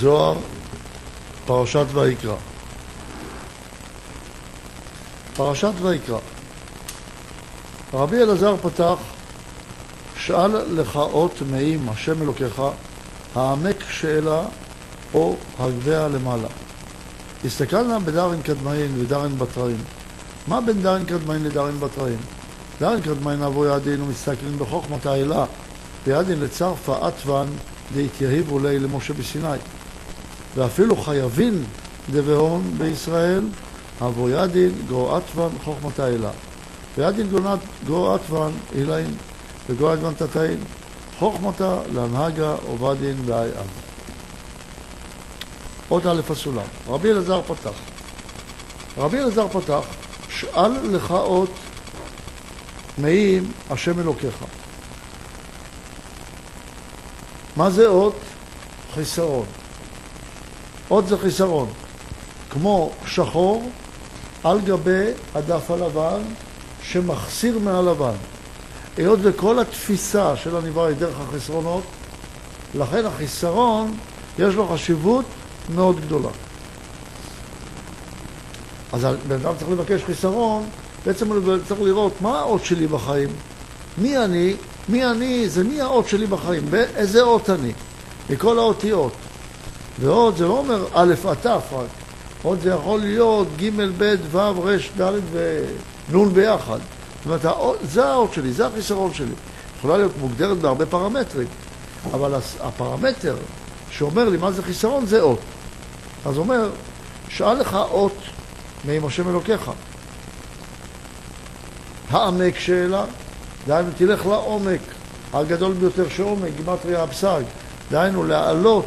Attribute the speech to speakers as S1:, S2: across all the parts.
S1: זוהר, פרשת ויקרא. פרשת ויקרא. רבי אלעזר פתח, שאל לך אות מעם השם אלוקיך, העמק שאלה או הגביה למעלה. הסתכלנה בדרין קדמאין ודרין בתרין. מה בין דרין קדמאין לדרין בתרין? דרין קדמאין אבו ידין ומסתכלים בחוכמת האלה, וידין לצרפה אטוון דהתייהיבו לי למשה בסיני. ואפילו חייבין דבהון בישראל, אבו ידין גרו אטוון חוכמת האלה. וידין גרו אטוון אילין וגרו אטוון תתאין. חוכמתה להנהגה עובדין ואי אב. עוד א' הסולם. רבי אלעזר פתח. רבי אלעזר פתח, שאל לך אות מעם השם אלוקיך. מה זה אות? חיסרון. אות זה חיסרון. כמו שחור על גבי הדף הלבן שמחסיר מהלבן. היות וכל התפיסה של הנברא היא דרך החסרונות, לכן החיסרון יש לו חשיבות מאוד גדולה. אז בן אדם צריך לבקש חיסרון, בעצם הוא צריך לראות מה האות שלי בחיים, מי אני, מי אני, זה מי האות שלי בחיים, איזה אות אני, מכל האותיות. ואות זה לא אומר א' ע' ת' רק, אות זה יכול להיות ג' ב' ו' ר' ד' ונ' ביחד. זאת אומרת, זה האות שלי, זה החיסרון שלי. יכולה להיות מוגדרת בהרבה פרמטרים, אבל הפרמטר שאומר לי מה זה חיסרון זה אות. אז אומר, שאל לך אות מעם השם אלוקיך. העמק שאלה, דהיינו תלך לעומק, הגדול ביותר שעומק, גימטריה אבסג, דהיינו לעלות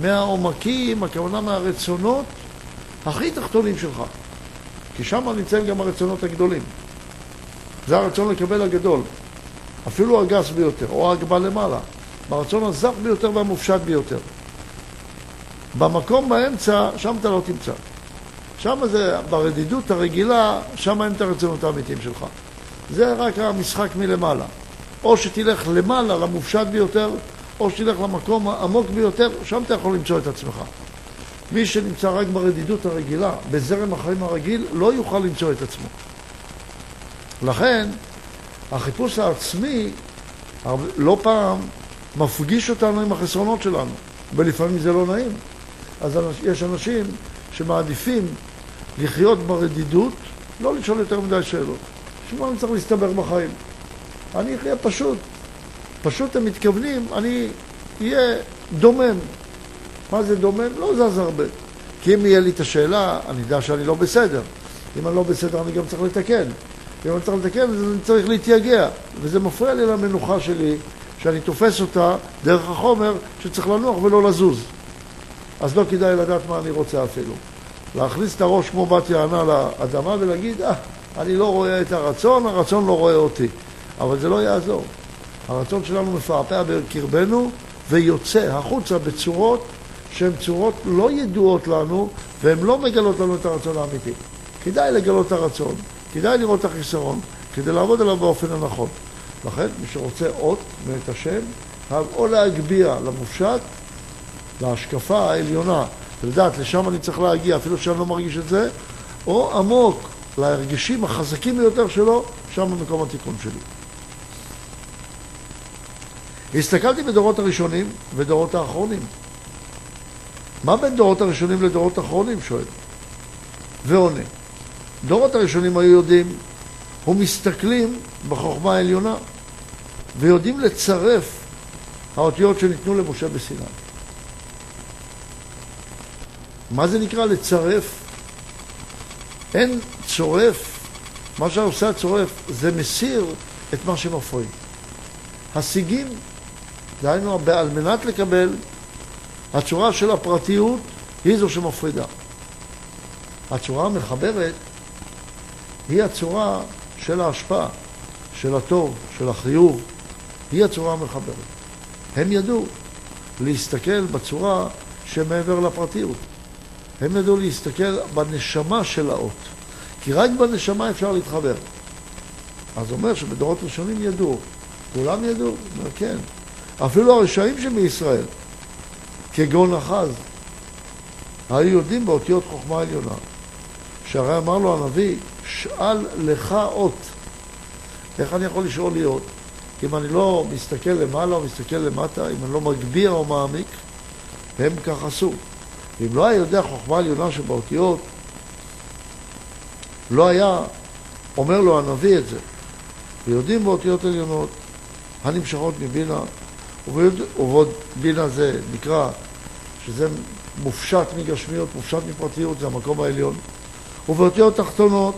S1: מהעומקים, הכוונה מהרצונות הכי תחתונים שלך. כי שם נמצאים גם הרצונות הגדולים. זה הרצון לקבל הגדול, אפילו הגס ביותר, או ההגבה למעלה, ברצון הזך ביותר והמופשט ביותר. במקום באמצע, שם אתה לא תמצא. שם זה, ברדידות הרגילה, שם אין את הרצונות האמיתיים שלך. זה רק המשחק מלמעלה. או שתלך למעלה, למופשט ביותר, או שתלך למקום העמוק ביותר, שם אתה יכול למצוא את עצמך. מי שנמצא רק ברדידות הרגילה, בזרם החיים הרגיל, לא יוכל למצוא את עצמו. לכן, החיפוש העצמי לא פעם מפגיש אותנו עם החסרונות שלנו, ולפעמים זה לא נעים. אז יש אנשים שמעדיפים לחיות ברדידות, לא לשאול יותר מדי שאלות. בשביל מה אני צריך להסתבר בחיים? אני אחיה פשוט. פשוט הם מתכוונים, אני אהיה דומם. מה זה דומם? לא זז הרבה. כי אם יהיה לי את השאלה, אני יודע שאני לא בסדר. אם אני לא בסדר, אני גם צריך לתקן. ואם אני צריך לתקן, אז אני צריך להתייגע. וזה מפריע לי למנוחה שלי, שאני תופס אותה דרך החומר שצריך לנוח ולא לזוז. אז לא כדאי לדעת מה אני רוצה אפילו. להכניס את הראש כמו בת יענה לאדמה ולהגיד, אה, אני לא רואה את הרצון, הרצון לא רואה אותי. אבל זה לא יעזור. הרצון שלנו מפעפע בקרבנו ויוצא החוצה בצורות שהן צורות לא ידועות לנו והן לא מגלות לנו את הרצון האמיתי. כדאי לגלות את הרצון, כדאי לראות את החיסרון, כדי לעבוד עליו באופן הנכון. לכן, מי שרוצה אות מאת השם, חייב או להגביה למופשט, להשקפה העליונה, ולדעת, לשם אני צריך להגיע, אפילו שאני לא מרגיש את זה, או עמוק, להרגשים החזקים ביותר שלו, שם מקום התיקון שלי. הסתכלתי בדורות הראשונים ודורות האחרונים. מה בין דורות הראשונים לדורות האחרונים? שואל. ועונה. דורות הראשונים היו יודעים ומסתכלים בחוכמה העליונה ויודעים לצרף האותיות שניתנו למשה בסיני. מה זה נקרא לצרף? אין צורף, מה שעושה הצורף זה מסיר את מה שמפריע. השיגים, דהיינו, על מנת לקבל, הצורה של הפרטיות היא זו שמפרידה. הצורה המחברת היא הצורה של ההשפעה, של הטוב, של החיוב, היא הצורה המחברת. הם ידעו להסתכל בצורה שמעבר לפרטיות. הם ידעו להסתכל בנשמה של האות, כי רק בנשמה אפשר להתחבר. אז אומר שבדורות ראשונים ידעו. כולם ידעו? כן. אפילו הרשעים שבישראל, כגון אחז, היו יודעים באותיות חוכמה עליונה. שהרי אמר לו הנביא, שאל לך אות. איך אני יכול לשאול לי אות? אם אני לא מסתכל למעלה או מסתכל למטה, אם אני לא מגביר או מעמיק, הם כך עשו. ואם לא היה יודע חוכמה עליונה שבאותיות, לא היה אומר לו הנביא את זה. ויודעים באותיות עליונות הנמשכות מבינה, ובעוד בינה זה נקרא, שזה מופשט מגשמיות, מופשט מפרטיות, זה המקום העליון. ובאותיות תחתונות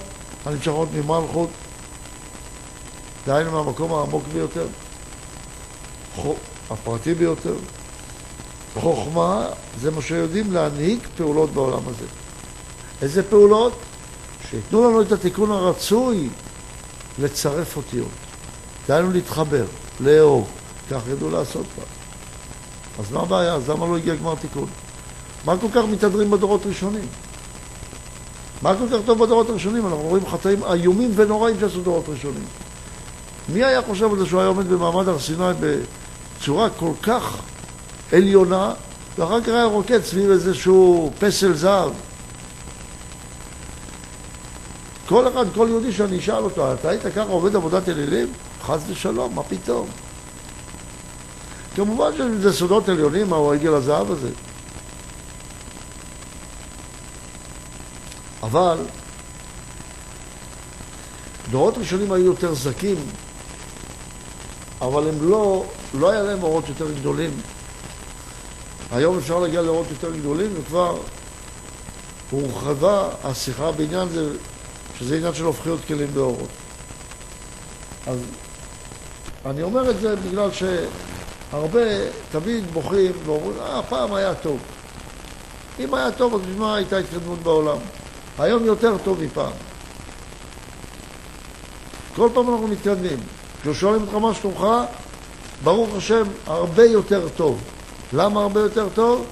S1: הנמשכות ממלכות, דהיינו מהמקום העמוק ביותר, הפרטי ביותר. חוכמה זה מה שיודעים להנהיג פעולות בעולם הזה. איזה פעולות? שייתנו לנו את התיקון הרצוי לצרף אותיות. דהיינו להתחבר, לאהוב. כך ידעו לעשות כבר. אז מה הבעיה? אז למה לא הגיע גמר תיקון? מה כל כך מתהדרים בדורות ראשונים? מה כל כך טוב בדורות הראשונים? אנחנו רואים חטאים איומים ונוראים שעשו דורות ראשונים. מי היה חושב על זה שהוא היה עומד במעמד הר סיני בצורה כל כך עליונה, ואחר כך היה רוקד סביב איזשהו פסל זהב? כל אחד, כל יהודי שאני אשאל אותו, אתה היית ככה עובד עבודת אלילים? חס ושלום, מה פתאום? כמובן שזה סודות עליונים, מהו העגל הזהב הזה. אבל דורות ראשונים היו יותר זכים, אבל הם לא, לא היה להם אורות יותר גדולים. היום אפשר להגיע לאורות יותר גדולים, וכבר הורחבה השיחה בעניין זה, שזה עניין של הופכיות כלים באורות. אז אני אומר את זה בגלל שהרבה תמיד בוכים ואומרים, אה, פעם היה טוב. אם היה טוב, אז בשביל מה הייתה התקדמות בעולם? היום יותר טוב מפעם. כל פעם אנחנו מתקדמים. כששואלים אותך מה שלומך, ברוך השם, הרבה יותר טוב. למה הרבה יותר טוב?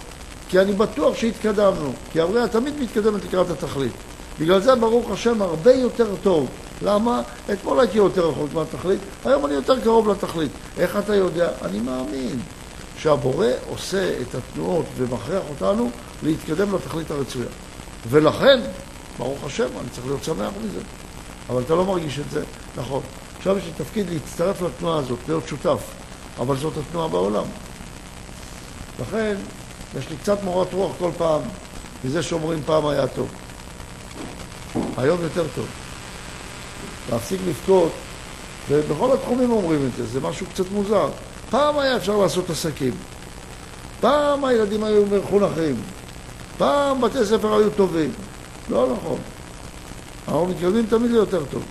S1: כי אני בטוח שהתקדמנו. כי הבריאה תמיד מתקדמת לקראת התכלית. בגלל זה, ברוך השם, הרבה יותר טוב. למה? אתמול הייתי יותר רחוק מהתכלית, היום אני יותר קרוב לתכלית. איך אתה יודע? אני מאמין שהבורא עושה את התנועות ומכריח אותנו להתקדם לתכלית הרצויה. ולכן, ברוך השם, אני צריך להיות שמח מזה. אבל אתה לא מרגיש את זה, נכון. עכשיו יש לי תפקיד להצטרף לתנועה הזאת, להיות שותף, אבל זאת התנועה בעולם. לכן, יש לי קצת מורת רוח כל פעם מזה שאומרים פעם היה טוב. היום יותר טוב. להפסיק לבכות, ובכל התחומים אומרים את זה, זה משהו קצת מוזר. פעם היה אפשר לעשות עסקים. פעם הילדים היו מחונכים. פעם בתי ספר היו טובים. לא נכון. אנחנו מתקדמים תמיד ליותר טוב.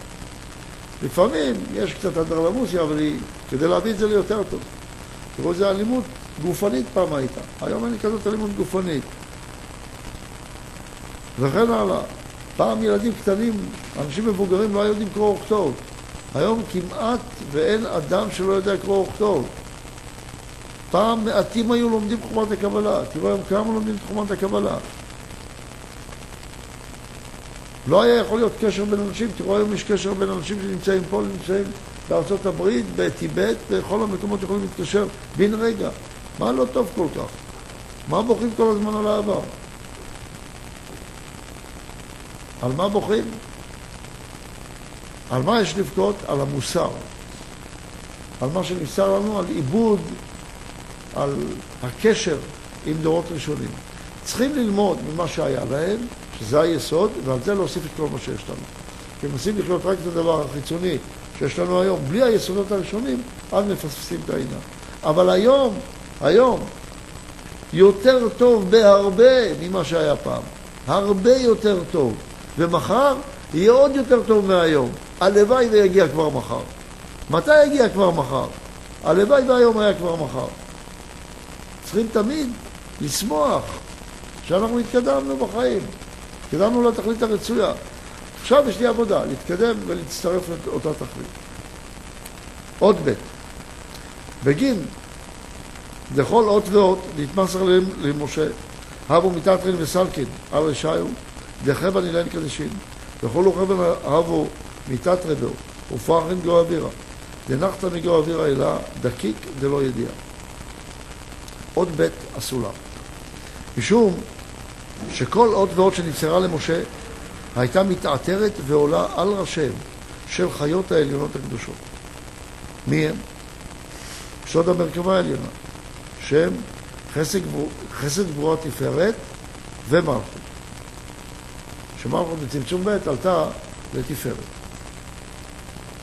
S1: לפעמים יש קצת אנדרלמוסיה, אבל היא, כדי להביא את זה ליותר טוב. תראו איזה אלימות גופנית פעם הייתה. היום אין לי כזאת אלימות גופנית. וכן הלאה. פעם ילדים קטנים, אנשים מבוגרים לא היו יודעים קרוא וכתוב. היום כמעט ואין אדם שלא יודע קרוא וכתוב. פעם מעטים היו לומדים חוכמת הקבלה. תראו היום כמה לומדים את חוכמת הקבלה. לא היה יכול להיות קשר בין אנשים, תראו היום יש קשר בין אנשים שנמצאים פה, נמצאים בארצות הברית, בטיבט, בכל המקומות יכולים להתקשר בן רגע. מה לא טוב כל כך? מה בוכים כל הזמן על העבר? על מה בוכים? על מה יש לבכות? על המוסר. על מה שנמסר לנו, על עיבוד, על הקשר עם דורות ראשונים. צריכים ללמוד ממה שהיה להם, שזה היסוד, ועל זה להוסיף את כל מה שיש לנו. כי מנסים לחיות רק את הדבר החיצוני שיש לנו היום, בלי היסודות הראשונים, אז מפספסים את העניין. אבל היום, היום, יותר טוב בהרבה ממה שהיה פעם. הרבה יותר טוב. ומחר יהיה עוד יותר טוב מהיום. הלוואי ויגיע כבר מחר. מתי יגיע כבר מחר? הלוואי והיום היה כבר מחר. צריכים תמיד לשמוח שאנחנו התקדמנו בחיים. התקדמנו לתכלית הרצויה. עכשיו יש לי עבודה, להתקדם ולהצטרף לאותה תכלית. עוד ב' בגין לכל אות ואות נתמסר למשה, הבו מתתרין וסלקין, על רשעיו, דחבן אילן קדשין, וכל אוכבן הבו מתתרי בו, ופרחין גו אווירה, דנחתא מגו אווירה אלא דקיק דלא ידיעה. עוד ב' הסולם. משום שכל אות ואות שנמסרה למשה הייתה מתעטרת ועולה על ראשיהם של חיות העליונות הקדושות. מי הם? שוד המרכבה העליונה, שהם חסד גבורה תפארת ומלכות. שמלכות בצמצום ב' עלתה לתפארת.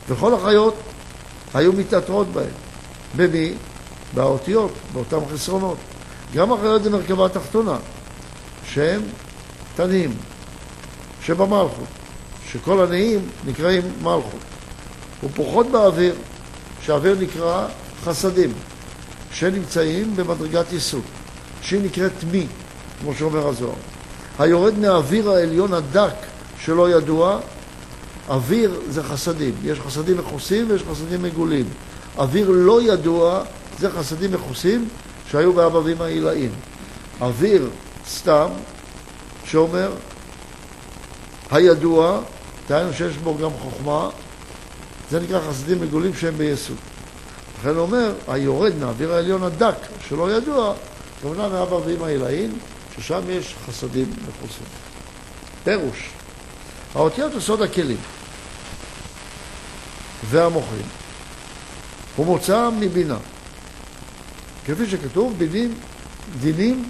S1: וכל החיות היו מתעטרות בהן. במי? באותיות, באותם חסרונות. גם החיות זה מרכבה תחתונה, שהם תנאים, שבמלכות, שכל הנעים נקראים מלכות. ופרוחות באוויר, שהאוויר נקרא חסדים, שנמצאים במדרגת יסוד, שהיא נקראת מי, כמו שאומר הזוהר. היורד מהאוויר העליון הדק שלא ידוע, אוויר זה חסדים. יש חסדים מכוסים ויש חסדים מגולים. אוויר לא ידוע זה חסדים מכוסים שהיו באבא ואמא עילאים. אוויר סתם, שאומר הידוע, דהיינו שיש בו גם חוכמה, זה נקרא חסדים מגולים שהם ביסוד. לכן הוא אומר, היורד מהאוויר העליון הדק, שלא ידוע, כמובן מאבא ואמא עילאים, ששם יש חסדים מכוסים. פירוש, האותיות הוא הכלים והמוחים, מוצא מבינה. כפי שכתוב, בינים, דינים,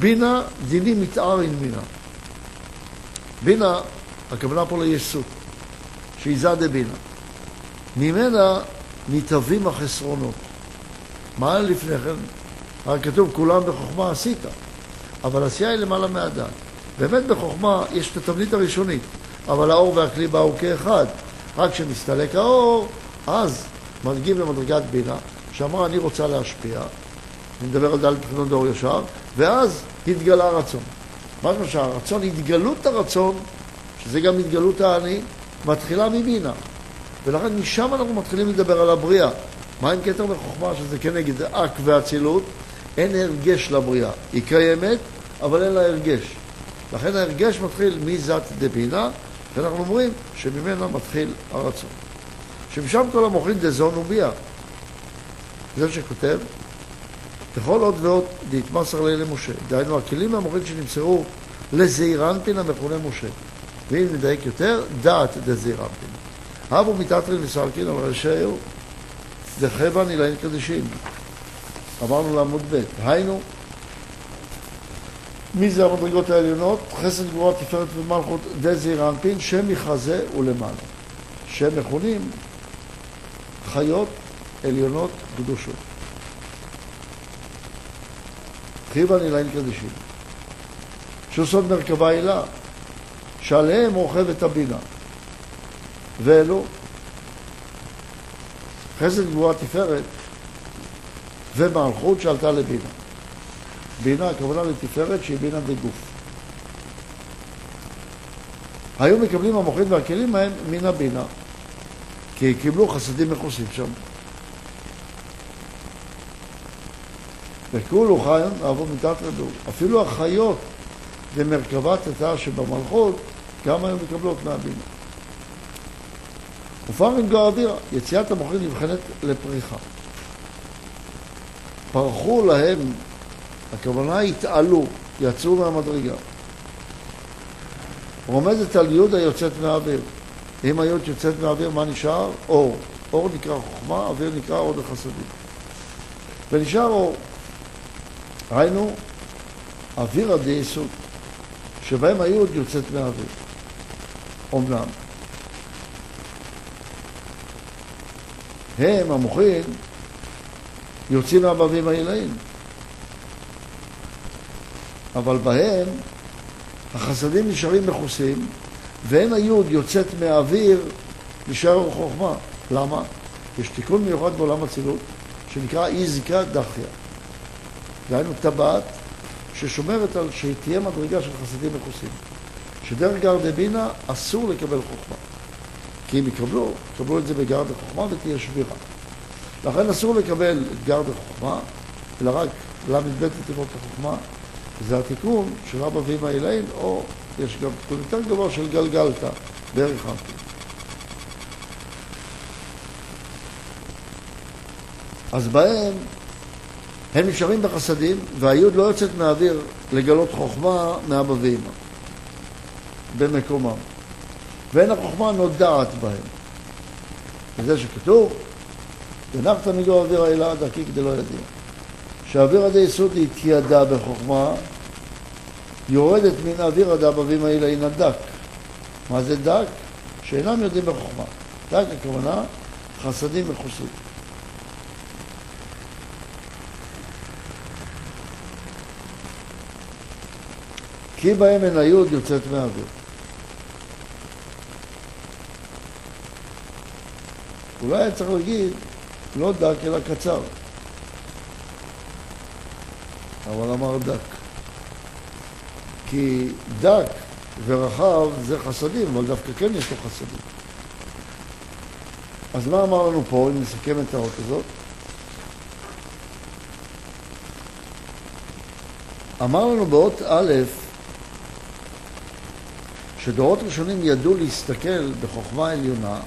S1: בינה, דינים מתאר עם בינה. בינה, הכוונה פה ליסות, שהיא זדה בינה. ממנה מתהווים החסרונות. מה לפני כן? הרי כתוב, כולם בחוכמה עשית, אבל עשייה היא למעלה מהדעת. באמת בחוכמה יש את התבנית הראשונית, אבל האור והכלי באו כאחד. רק כשמסתלק האור, אז מגיעים למדרגת בינה, שאמרה אני רוצה להשפיע, אני מדבר על דלת תכנון דור ישר, ואז התגלה הרצון. משמע שהרצון, התגלות הרצון, שזה גם התגלות האני, מתחילה מבינה. ולכן משם אנחנו מתחילים לדבר על הבריאה. מה עם כתר וחוכמה, שזה כנגד אק ואצילות? אין הרגש לבריאה. היא קיימת, אבל אין לה הרגש. לכן ההרגש מתחיל מזת דבינה, ואנחנו אומרים שממנה מתחיל הרצון. שמשם כל המוחין דזון וביאה. זה שכותב, בכל עוד ועוד דהתמסר לי למשה. דהיינו, הכלים מהמוחין שנמסרו לזעירנפין המכונה משה. ואם נדייק יותר, דעת דזעירנפין. הבו מתעטרין וסלקין על ראשיהו דחבן אילן קדישים. אמרנו לעמוד ב', היינו, מי זה המדרגות העליונות? חסד גבורה תפארת ומלכות דזעיר אנפין, שם מכרזה ולמעלה. שהם מכונים חיות עליונות קדושות. חיבה נילאים קדישים. סוד מרכבה הילה, שעליהם רוכבת הבינה. ואלו חסד גבוהה תפארת ומלכות שעלתה לבינה. בינה, הכוונה לתפארת שהיא בינה דגוף. היו מקבלים המוחים והכלים ההם מן הבינה, כי קיבלו חסדים מכוסים שם. וכולו חיון אהבו מיתת רדו. אפילו החיות במרכבת התא שבמלכות, גם היו מקבלות מהבינה. ופעמים גרדירה, יציאת המוחים נבחנת לפריחה. פרחו להם, הכוונה התעלו, יצאו מהמדרגה. רומזת על יוד היוצאת מהאוויר. אם היוד יוצאת מהאוויר, מה נשאר? אור. אור נקרא חוכמה, אוויר נקרא עוד החסדים. ונשאר אור. היינו, אוויר הדייסות, שבהם היוד יוצאת מהאוויר. אמנם, הם, המוחים, יוצאים מהבבים העילאים. אבל בהם החסדים נשארים מכוסים, ואין היוד יוצאת מהאוויר, נשאר חוכמה. למה? יש תיקון מיוחד בעולם הצילות, שנקרא אי זיקה דחיה. דהיינו טבעת ששומרת על שתהיה מדרגה של חסדים מכוסים. שדרך גר דבינה אסור לקבל חוכמה. כי אם יקבלו, יקבלו את זה בגר דחוכמה ותהיה שבירה. לכן אסור לקבל את גר דחוכמה, אלא רק ל"ב לתיבות החוכמה, זה התיקון של אבא ואמא אליין, או יש גם תיקון יותר גבוה של גלגלתא, בערך אנפין. אז בהם הם נשארים בחסדים, והיוד לא יוצאת מהאוויר לגלות חוכמה מאבא ואמא במקומם. ואין החוכמה נודעת בהם. וזה שכתוב, ונחת מגור אוויר האלה דרכי כדי לא ידע. שהאוויר עדי יסוד התיידע בחוכמה, יורדת מן האוויר עד אבבים האלה היא נדק. מה זה דק? שאינם יודעים בחוכמה. דק הכוונה חסדים וחוסים. כי בהם אין היוד יוצאת מהאוויר. אולי צריך להגיד לא דק אלא קצר. אבל אמר דק. כי דק ורחב זה חסדים, אבל דווקא כן יש לו חסדים. אז מה אמר לנו פה, אם נסכם את האות הזאת? אמר לנו באות א', שדורות ראשונים ידעו להסתכל בחוכמה עליונה,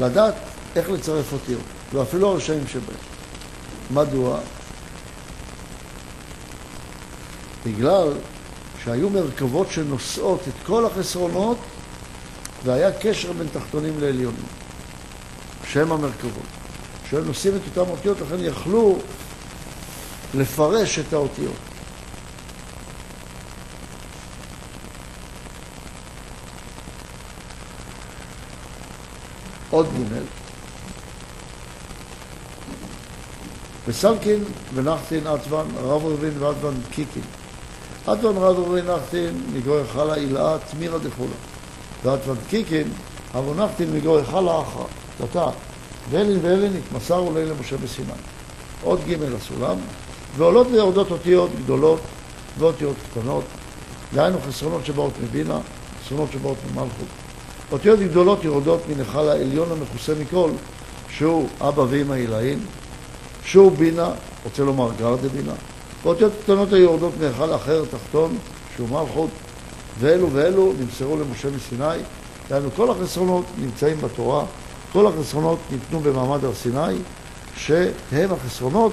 S1: לדעת איך לצרף אותיות, ואפילו הרשעים שבהם. מדוע? בגלל שהיו מרכבות שנושאות את כל החסרונות והיה קשר בין תחתונים לעליונים, שהם המרכבות. שהם נושאים את אותם אותיות, לכן יכלו לפרש את האותיות. עוד ג' וסלקין ונחתין אטוון, רב רבין ואטוון קיקין. אטוון רב רבין נחתין מגוי חלה אילאה תמירה דחולה. ואטוון קיקין אבו נחתין מגוי חלה אחרא. תתה. ואלין ואלין התמסרו לילה משה בסיני. עוד ג' הסולם, ועולות ויורדות אותיות גדולות ואותיות קטנות, דהיינו חסרונות שבאות מבינה, חסרונות שבאות ממלכות. אותיות גדולות יורדות היכל העליון המכוסה מכל, שהוא אבא ואמא עילאין, שהוא בינה, רוצה לומר גרדה בינה, ואותיות קטנות היורדות מהיכל אחר תחתון, שהוא מלכות, ואלו ואלו נמסרו למשה מסיני, דהיינו כל החסרונות נמצאים בתורה, כל החסרונות ניתנו במעמד הר סיני, שהם החסרונות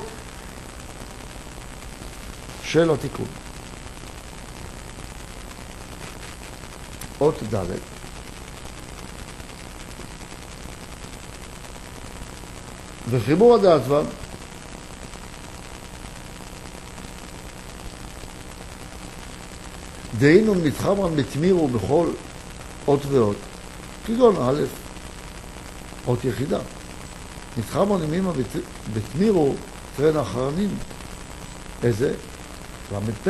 S1: של התיקון. אות ד' וחיבור הדעתווה דהיינו מתחברן בתמירו בכל אות ואות, כגון א', אות יחידה. מתחברן ימימה בתמירו תרן האחרונים. איזה? ל"פ.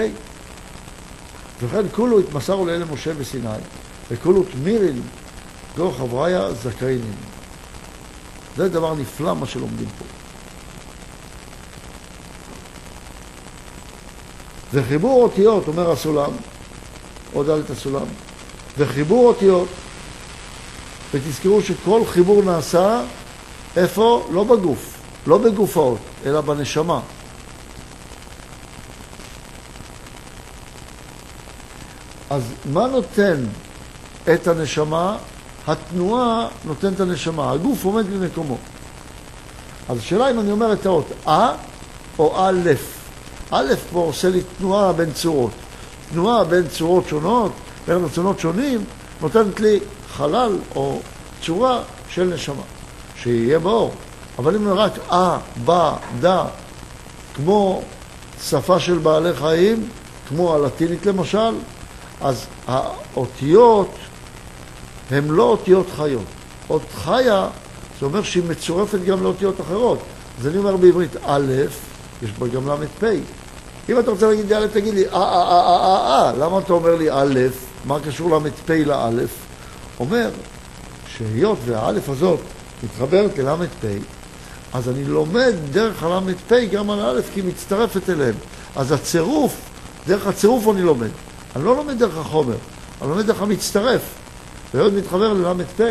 S1: וכן כולו התמסרו לאלה משה בסיני, וכולו תמירין גור חבריה זכאינים. זה דבר נפלא מה שלומדים פה. וחיבור אותיות, אומר הסולם, על את הסולם, וחיבור אותיות, ותזכרו שכל חיבור נעשה, איפה? לא בגוף, לא בגוף האות, אלא בנשמה. אז מה נותן את הנשמה? התנועה נותנת הנשמה, הגוף עומד במקומו. אז השאלה אם אני אומר את האות א או א', א' פה עושה לי תנועה בין צורות. תנועה בין צורות שונות, בין רצונות שונים, נותנת לי חלל או צורה של נשמה, שיהיה באור. אבל אם רק א, ב, ד, כמו שפה של בעלי חיים, כמו הלטינית למשל, אז האותיות הן לא אותיות חיות. אות חיה, זה אומר שהיא מצורפת גם לאותיות אחרות. אז אני אומר בעברית א', יש בה גם ל"פ. אם אתה רוצה להגיד א', תגיד לי אה, אה, אה, אה, אה, אה, למה אתה אומר לי א', מה קשור ל"פ לאלף? אומר שהיות והאלף הזאת מתחברת לל"פ, אז אני לומד דרך הל"פ גם על א', כי היא מצטרפת אליהם. אז הצירוף, דרך הצירוף אני לומד. אני לא לומד דרך החומר, אני לומד דרך המצטרף. והיות מתחבר לל"פ,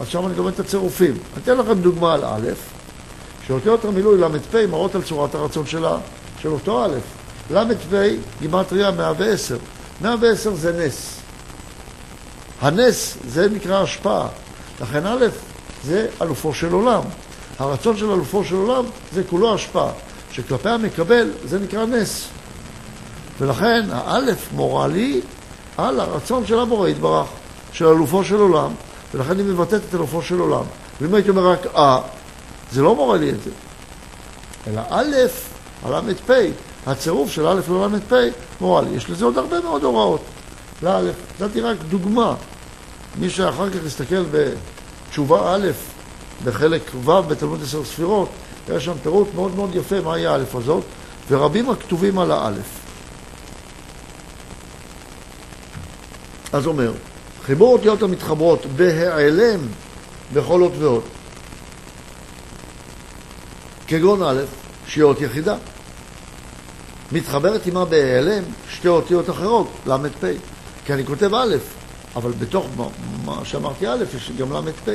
S1: אז שם אני לומד את הצירופים. אני אתן לכם דוגמה על א', שאותיות המילוי ל"פ מראות על צורת הרצון שלה, של אותו א'. ל"פ, גימטריה 110. 110 זה נס. הנס זה נקרא השפעה. לכן א', זה אלופו של עולם. הרצון של אלופו של עולם זה כולו השפעה. שכלפי המקבל זה נקרא נס. ולכן האלף מורה לי על הרצון של הבורא יתברך, של אלופו של עולם, ולכן היא מבטאת את אלופו של עולם. ואם הייתי אומר רק אה, זה לא מורה לי את זה. אלא א' על ל"פ, הצירוף של א' לל"פ מורה לי. יש לזה עוד הרבה מאוד הוראות. לאלף, נתתי רק דוגמה. מי שאחר כך יסתכל בתשובה א', בחלק ו' בתלמוד עשר ספירות, יש שם פירוט מאוד מאוד יפה מהי האלף הזאת, ורבים הכתובים על האלף. אז אומר, חיבור אותיות המתחברות בהיעלם בכל אות ואות. כגון א', שהיא אות יחידה. מתחברת עימה בהיעלם שתי אותיות אחרות, ל"פ. כי אני כותב א', אבל בתוך מה שאמרתי א', יש גם ל"פ.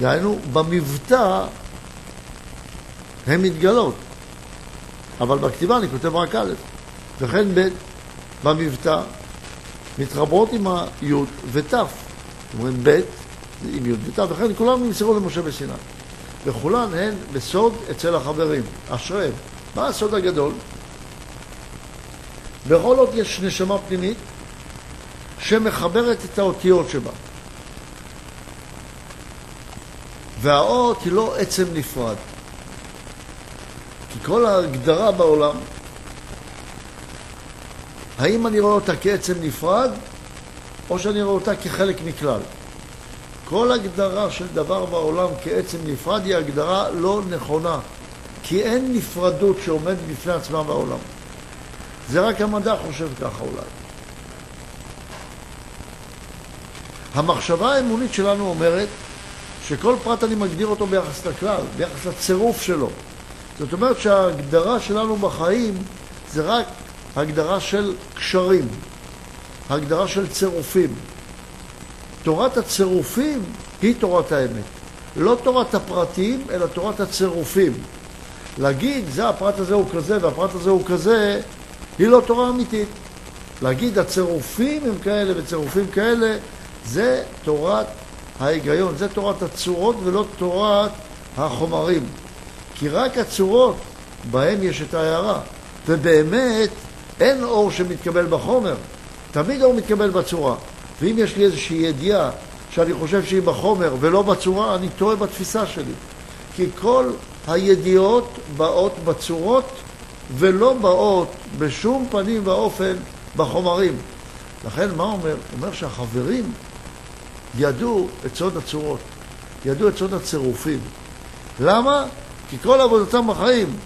S1: דהיינו, במבטא הן מתגלות, אבל בכתיבה אני כותב רק א', וכן ב', במבטא מתחברות עם הי' ות', אומרים ב' עם י' ות', וכן כולם נמסרו למשה בסיני. וכולן הן בסוד אצל החברים, אשריהם. מה הסוד הגדול? בכל אות יש נשמה פנימית שמחברת את האותיות שבה. והאות היא לא עצם נפרד. כי כל ההגדרה בעולם, האם אני רואה אותה כעצם נפרד, או שאני רואה אותה כחלק מכלל. כל הגדרה של דבר בעולם כעצם נפרד היא הגדרה לא נכונה, כי אין נפרדות שעומדת בפני עצמה בעולם. זה רק המדע חושב ככה אולי. המחשבה האמונית שלנו אומרת שכל פרט אני מגדיר אותו ביחס לכלל, ביחס לצירוף שלו. זאת אומרת שההגדרה שלנו בחיים זה רק הגדרה של קשרים, הגדרה של צירופים. תורת הצירופים היא תורת האמת. לא תורת הפרטים, אלא תורת הצירופים. להגיד, זה הפרט הזה הוא כזה והפרט הזה הוא כזה, היא לא תורה אמיתית. להגיד, הצירופים הם כאלה וצירופים כאלה, זה תורת ההיגיון, זה תורת הצורות ולא תורת החומרים. כי רק הצורות, בהן יש את ההערה. ובאמת, אין אור שמתקבל בחומר, תמיד האור מתקבל בצורה. ואם יש לי איזושהי ידיעה שאני חושב שהיא בחומר ולא בצורה, אני טועה בתפיסה שלי. כי כל הידיעות באות בצורות ולא באות בשום פנים ואופן בחומרים. לכן מה אומר? אומר שהחברים ידעו את סוד הצורות, ידעו את סוד הצירופים. למה? כי כל עבודתם בחיים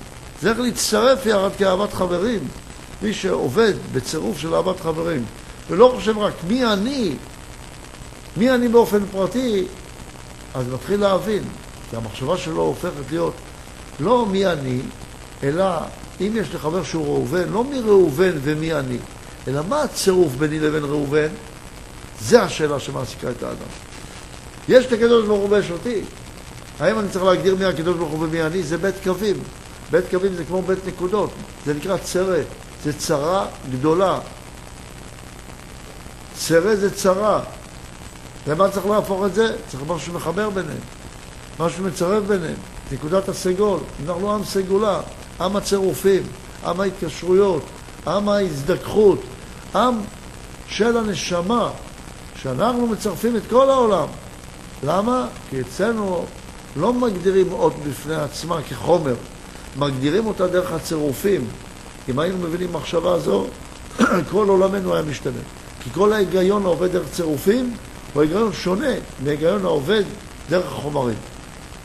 S1: איך להצטרף יחד כאהבת חברים. מי שעובד בצירוף של אהבת חברים ולא חושב רק מי אני, מי אני באופן פרטי, אז מתחיל להבין, כי המחשבה שלו הופכת להיות לא מי אני, אלא אם יש לי חבר שהוא ראובן, לא מי ראובן ומי אני, אלא מה הצירוף ביני לבין ראובן? זה השאלה שמעסיקה את האדם. יש את הקדוש ברוך הוא ויש אותי. האם אני צריך להגדיר מי הקדוש ברוך הוא ומי אני? זה בית קווים. בית קווים זה כמו בית נקודות, זה נקרא צרה, זה צרה גדולה. צרה זה צרה. למה צריך להפוך את זה? צריך משהו שמחבר ביניהם, משהו מצרף ביניהם. נקודת הסגול, אנחנו עם סגולה, עם הצירופים, עם ההתקשרויות, עם ההזדככות, עם של הנשמה, שאנחנו מצרפים את כל העולם. למה? כי אצלנו לא מגדירים אות בפני עצמה כחומר, מגדירים אותה דרך הצירופים. אם היינו מבינים מחשבה זו, כל עולמנו היה משתנה. כי כל ההיגיון העובד דרך צירופים הוא היגיון שונה מההיגיון העובד דרך החומרים.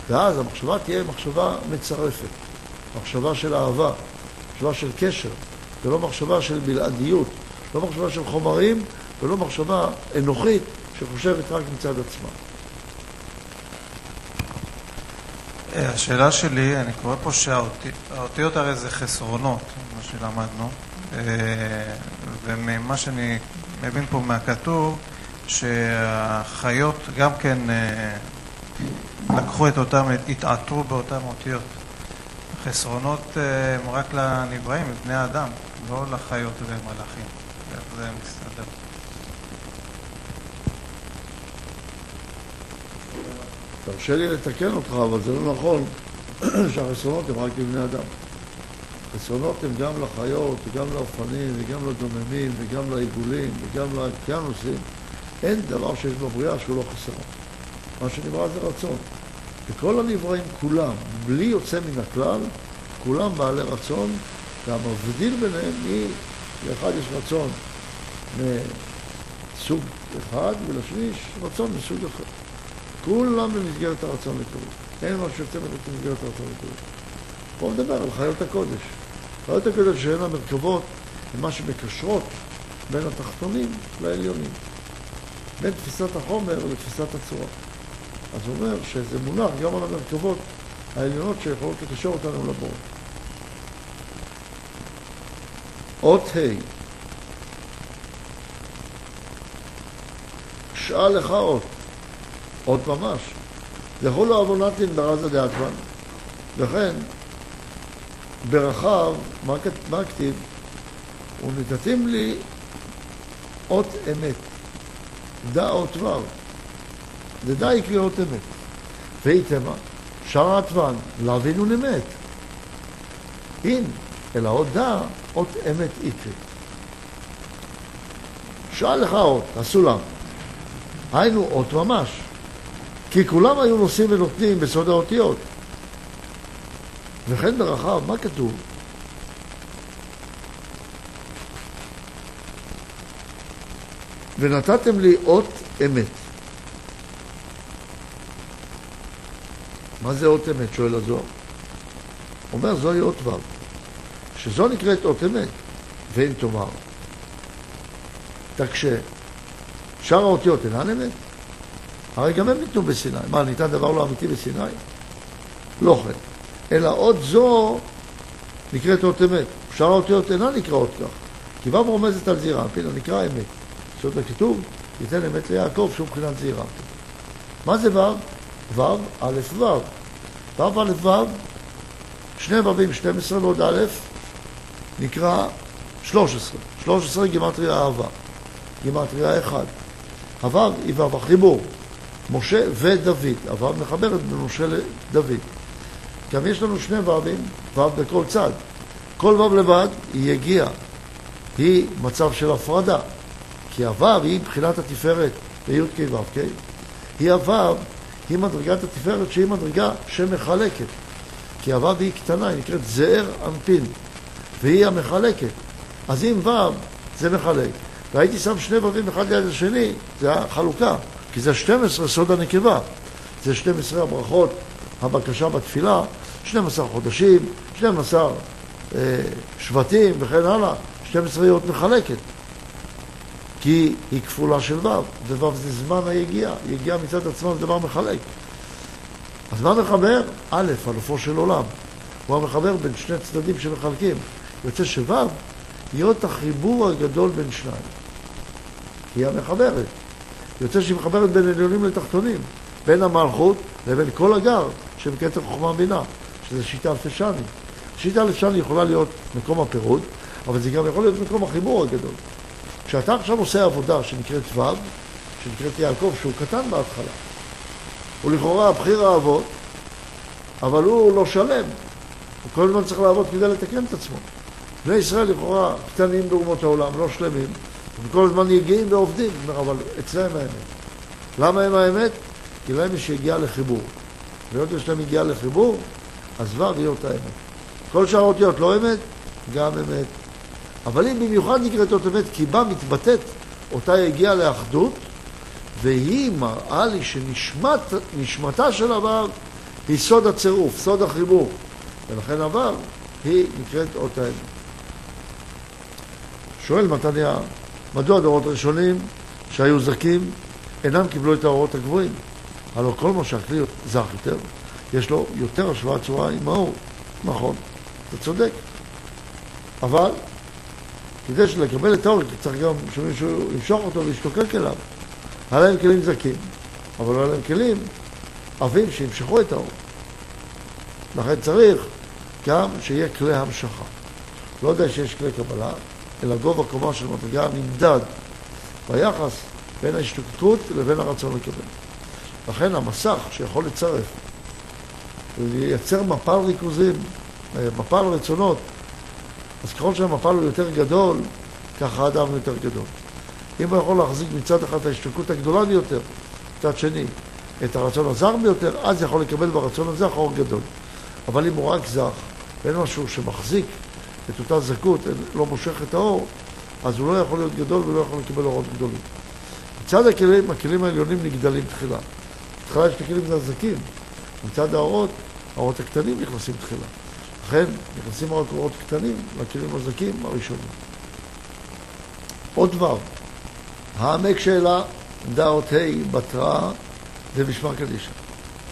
S1: ואז המחשבה תהיה מחשבה מצרפת, מחשבה של אהבה, מחשבה של קשר, ולא מחשבה של בלעדיות, לא מחשבה של חומרים ולא מחשבה אנוכית שחושבת רק מצד עצמה.
S2: השאלה שלי, אני קורא פה שהאותיות הרי זה חסרונות, מה שלמדנו, אה, וממה שאני מבין פה מהכתוב, שהחיות גם כן אה, לקחו את אותם, התעטרו באותן אותיות. החסרונות אה, הם רק לנבראים, לבני האדם, לא לחיות ולמלאכים. איך זה מסתדר?
S1: תרשה לי לתקן אותך, אבל זה לא נכון שהחסרונות הם רק לבני אדם. חסרונות הם גם לחיות, וגם לאופנים, וגם לדוממים, וגם לעיגולים, וגם לאוקיינוסים. אין דבר שיש בבריאה שהוא לא חסרון. מה שנברא זה רצון. וכל הנבראים כולם, בלי יוצא מן הכלל, כולם בעלי רצון, והמבדיל ביניהם היא, לאחד יש רצון מסוג אחד, ולשני יש רצון מסוג אחר. כולם במסגרת הרצון לקרות. אין מה שיוצא במסגרת הרצון לקרות. בואו נדבר על חיות הקודש. חיות הקודש שהן המרכבות, הן מה שמקשרות בין התחתונים לעליונים. בין תפיסת החומר לתפיסת הצורה. אז הוא אומר שזה מונח גם על המרכבות העליונות שיכולות לקשר אותנו לבור. אות ה' שאל לך אות, אות ממש. לכולו עוונתין ברזה דאטמן. וכן, ברחב, מה כתיב? ונתתים לי אות אמת. דא אות ו'. דדא יקרה אות אמת. עטבן, להבין ולמת. אין, אלא אות דא, אות אמת יקרה. שאל לך אות, הסולם. היינו אות ממש. כי כולם היו נושאים ונותנים בסוד האותיות. וכן ברחב, מה כתוב? ונתתם לי אות אמת. מה זה אות אמת? שואל הזוהר. אומר זוהי אות ו', שזו נקראת אות אמת, ואם תאמר, תקשה, שאר האותיות אינן אמת? הרי גם הם ניתנו בסיני. מה, ניתן דבר לא אמיתי בסיני? לא כן. אלא אות זו נקראת אות אמת. שאר האותיות אינן נקראות כך. כי ו' רומזת על זירה, פינה נקרא אמת. זאת הכיתוב, ייתן אמת ליעקב, שהוא מבחינת זירה. מה זה ו'? ו', א', ו'. ו', א', ו', שני ו"ים, 12 ועוד א', נקרא 13. 13 גימטריה אהבה. גימטריה 1. הו' היא ו' החיבור. משה ודוד. הו' מחברת בין משה לדוד. גם יש לנו שני ו"ים, ו' בכל צד. כל ו' לבד היא הגיעה. היא מצב של הפרדה. כי הו' היא מבחינת התפארת בי"ק ו"ק. היא הו' היא מדרגת התפארת שהיא מדרגה שמחלקת. כי הו' היא קטנה, היא נקראת זער אנפין, והיא המחלקת. אז אם ו' זה מחלק, והייתי שם שני ו"ים אחד ליד השני, זה החלוקה, כי זה 12 סוד הנקבה. זה 12 הברכות, הבקשה בתפילה, 12 חודשים, 12 אה, שבטים וכן הלאה, 12 יות מחלקת. כי היא כפולה של ו', וו' זה זמן היגיעה, יגיעה מצד עצמה זה דבר מחלק. אז מה מחבר? א', אלופו של עולם. הוא המחבר בין שני צדדים שמחלקים. יוצא שו' עוד החיבור הגדול בין שניים. היא המחברת. יוצא שהיא מחברת בין עליונים לתחתונים, בין המלכות לבין כל הגר שבכתר חוכמה בינה, שזה שיטה אלפשני. שיטה אלפשני יכולה להיות מקום הפירוד, אבל זה גם יכול להיות מקום החיבור הגדול. כשאתה עכשיו עושה עבודה שנקראת ו', שנקראת יעקב, שהוא קטן בהתחלה, הוא לכאורה הבחיר האבות, אבל הוא לא שלם. הוא כל הזמן צריך לעבוד כדי לתקן את עצמו. בני ישראל לכאורה קטנים באומות העולם, לא שלמים, וכל הזמן יגיעים ועובדים, אבל אצלם האמת. למה הם האמת? כי להם יש יגיעה לחיבור. והיות יש להם יגיעה לחיבור, אז ו' היא אותה אמת. כל שאר האותיות לא אמת, גם אמת. אבל היא במיוחד נקראת אות אמת, כי בה מתבטאת אותה יגיעה לאחדות, והיא מראה לי שנשמתה של הוו היא סוד הצירוף, סוד החיבור. ולכן הוו היא נקראת אות האמת. שואל מתניה, מדוע הדורות הראשונים שהיו זכים אינם קיבלו את האורות הגבוהים? הלוא כל מה שהכלי זך יותר, יש לו יותר השוואת צורה עם האור. נכון, אתה צודק. אבל כדי לקבל את האור צריך גם שמישהו ימשוך אותו וישתוקק אליו. היה להם כלים זכים, אבל לא היה להם כלים עבים שימשכו את האור. לכן צריך גם שיהיה כלי המשכה. לא יודע שיש כלי קבלה, אלא גובה קומה של מדרגה נמדד ביחס בין ההשתוקקות לבין הרצון לקבל. לכן המסך שיכול לצרף ולייצר מפל ריכוזים, מפל רצונות אז ככל שהמפל הוא יותר גדול, ככה האדם יותר גדול. אם הוא יכול להחזיק מצד אחד את ההשתוקקות הגדולה ביותר, מצד שני את הרצון הזר ביותר, אז יכול לקבל ברצון הזה חור גדול. אבל אם הוא רק זך, ואין משהו שמחזיק את אותה זכות, לא מושך את האור, אז הוא לא יכול להיות גדול ולא יכול לקבל אורות גדולים. מצד הכלים, הכלים העליונים נגדלים תחילה. תחילה יש את הכלים הזקים, מצד האורות, האורות הקטנים נכנסים תחילה. לכן נכנסים רק אורות קטנים לכלים הזקים הראשונים. עוד דבר, העמק שאלה, דעות ה' בתרא ומשמר קדישא.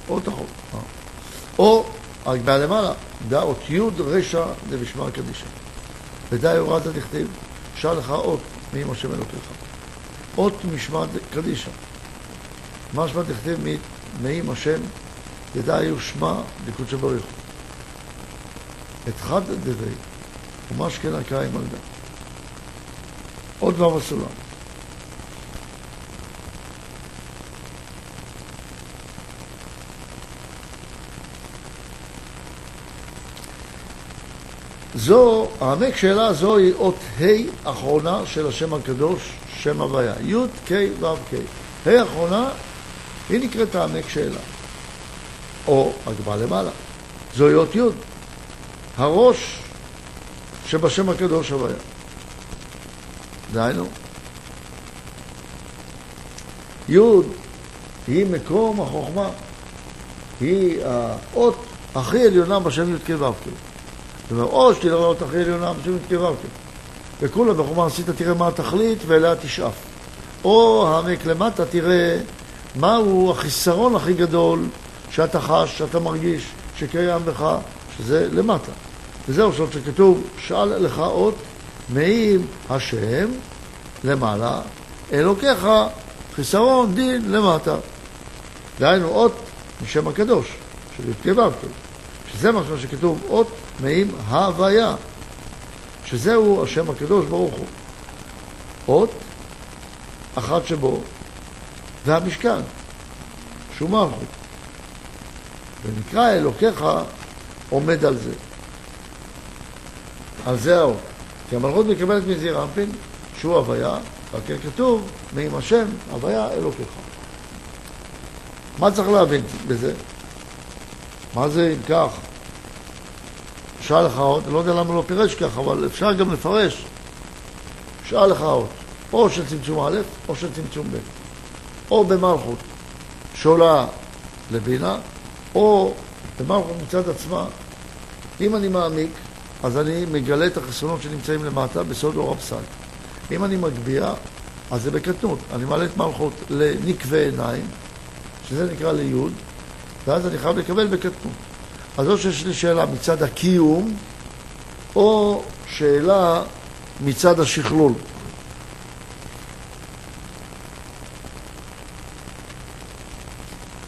S1: עוד תחום. או, הגביה למעלה, דעות י' רשע ומשמר קדישא. ודאי הורדת דכתיב, שאל לך אות מעם השם אלוקיך. אות משמע קדישא. משמע דכתיב מעם השם, ידע שמע לקודשא בריך. חד דבי, ומה שכן הקריים על דה. עוד דבר בסולם. זו, העמק שאלה זו היא אות ה' אחרונה של השם הקדוש, שם הוויה. י' ק' ו' ק'. ה' אחרונה, היא נקראת העמק שאלה. או הגבה למעלה. זוהי אות י', הראש שבשם הקדוש הוויה. דהיינו, י' היא מקום החוכמה, היא האות הכי עליונה בשם י' כ' ו' כ'. זאת אומרת, או שתראה אות הכי עליונה בשם י' כ' ו' כ'. וכולה בחוכמה עשית תראה מה התכלית ואליה תשאף. או העמק למטה תראה מהו החיסרון הכי גדול שאתה חש, שאתה מרגיש, שקיים בך, שזה למטה. וזהו עכשיו שכתוב, שאל לך אות מעם השם למעלה, אלוקיך חיסרון דין למטה. דהיינו אות משם הקדוש, של י"ק שזה מה שכתוב אות מעם הוויה, שזהו השם הקדוש ברוך הוא. אות אחת שבו, והמשכן, שהוא מלכות. ונקרא אלוקיך עומד על זה. על זה האות. כי המלכות מקבלת מזעיר אנפין, שהוא הוויה, רק כתוב, מעם השם, הוויה אלוקיך. מה צריך להבין בזה? מה זה אם כך? שאל לך אות, לא יודע למה לא פירש כך, אבל אפשר גם לפרש. שאל לך אות, או של צמצום א', או של צמצום ב', או במלכות שעולה לבינה, או במלכות מצד עצמה. אם אני מעמיק, אז אני מגלה את החסרונות שנמצאים למטה בסוד אור הפסל. אם אני מגביה, אז זה בקטנות. אני מעלה את מלכות לנקבי עיניים, שזה נקרא ליוד, ואז אני חייב לקבל בקטנות. אז או שיש לי שאלה מצד הקיום, או שאלה מצד השכלול.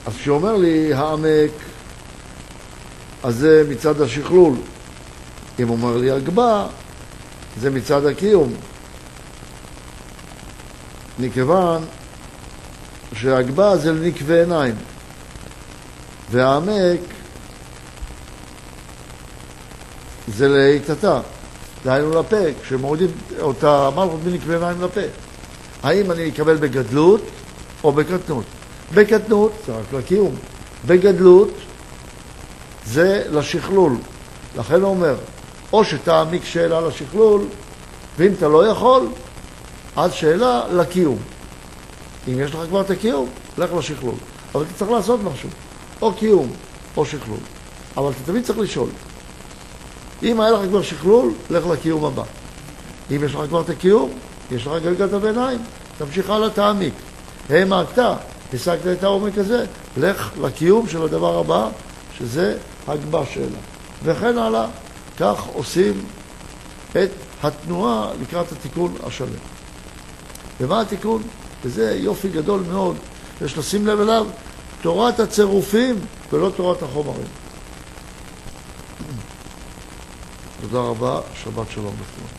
S1: אז כשאומר לי העמק, אז זה מצד השכלול. אם אומר לי הגבה, זה מצד הקיום. מכיוון שהגבה זה לנקבי עיניים, והעמק זה לאיתתה, דהיינו לפה, כשמורידים אותה מלכות מנקבי עיניים לפה. האם אני אקבל בגדלות או בקטנות? בקטנות זה רק לקיום, בגדלות זה לשכלול. לכן הוא אומר, או שתעמיק שאלה לשכלול, ואם אתה לא יכול, אז שאלה לקיום. אם יש לך כבר את הקיום, לך לשכלול. אבל אתה צריך לעשות משהו, או קיום או שכלול. אבל אתה תמיד צריך לשאול. אם היה לך כבר שכלול, לך לקיום הבא. אם יש לך כבר את הקיום, יש לך גלגלת הביניים, תמשיך הלאה, תעמיק. העמקת, השגת את העומק הזה, לך לקיום של הדבר הבא, שזה הגבה שאלה. וכן הלאה. כך עושים את התנועה לקראת התיקון השלם. ומה התיקון? וזה יופי גדול מאוד, יש לשים לב אליו, תורת הצירופים ולא תורת החומרים. תודה רבה, שבת שלום לכולם.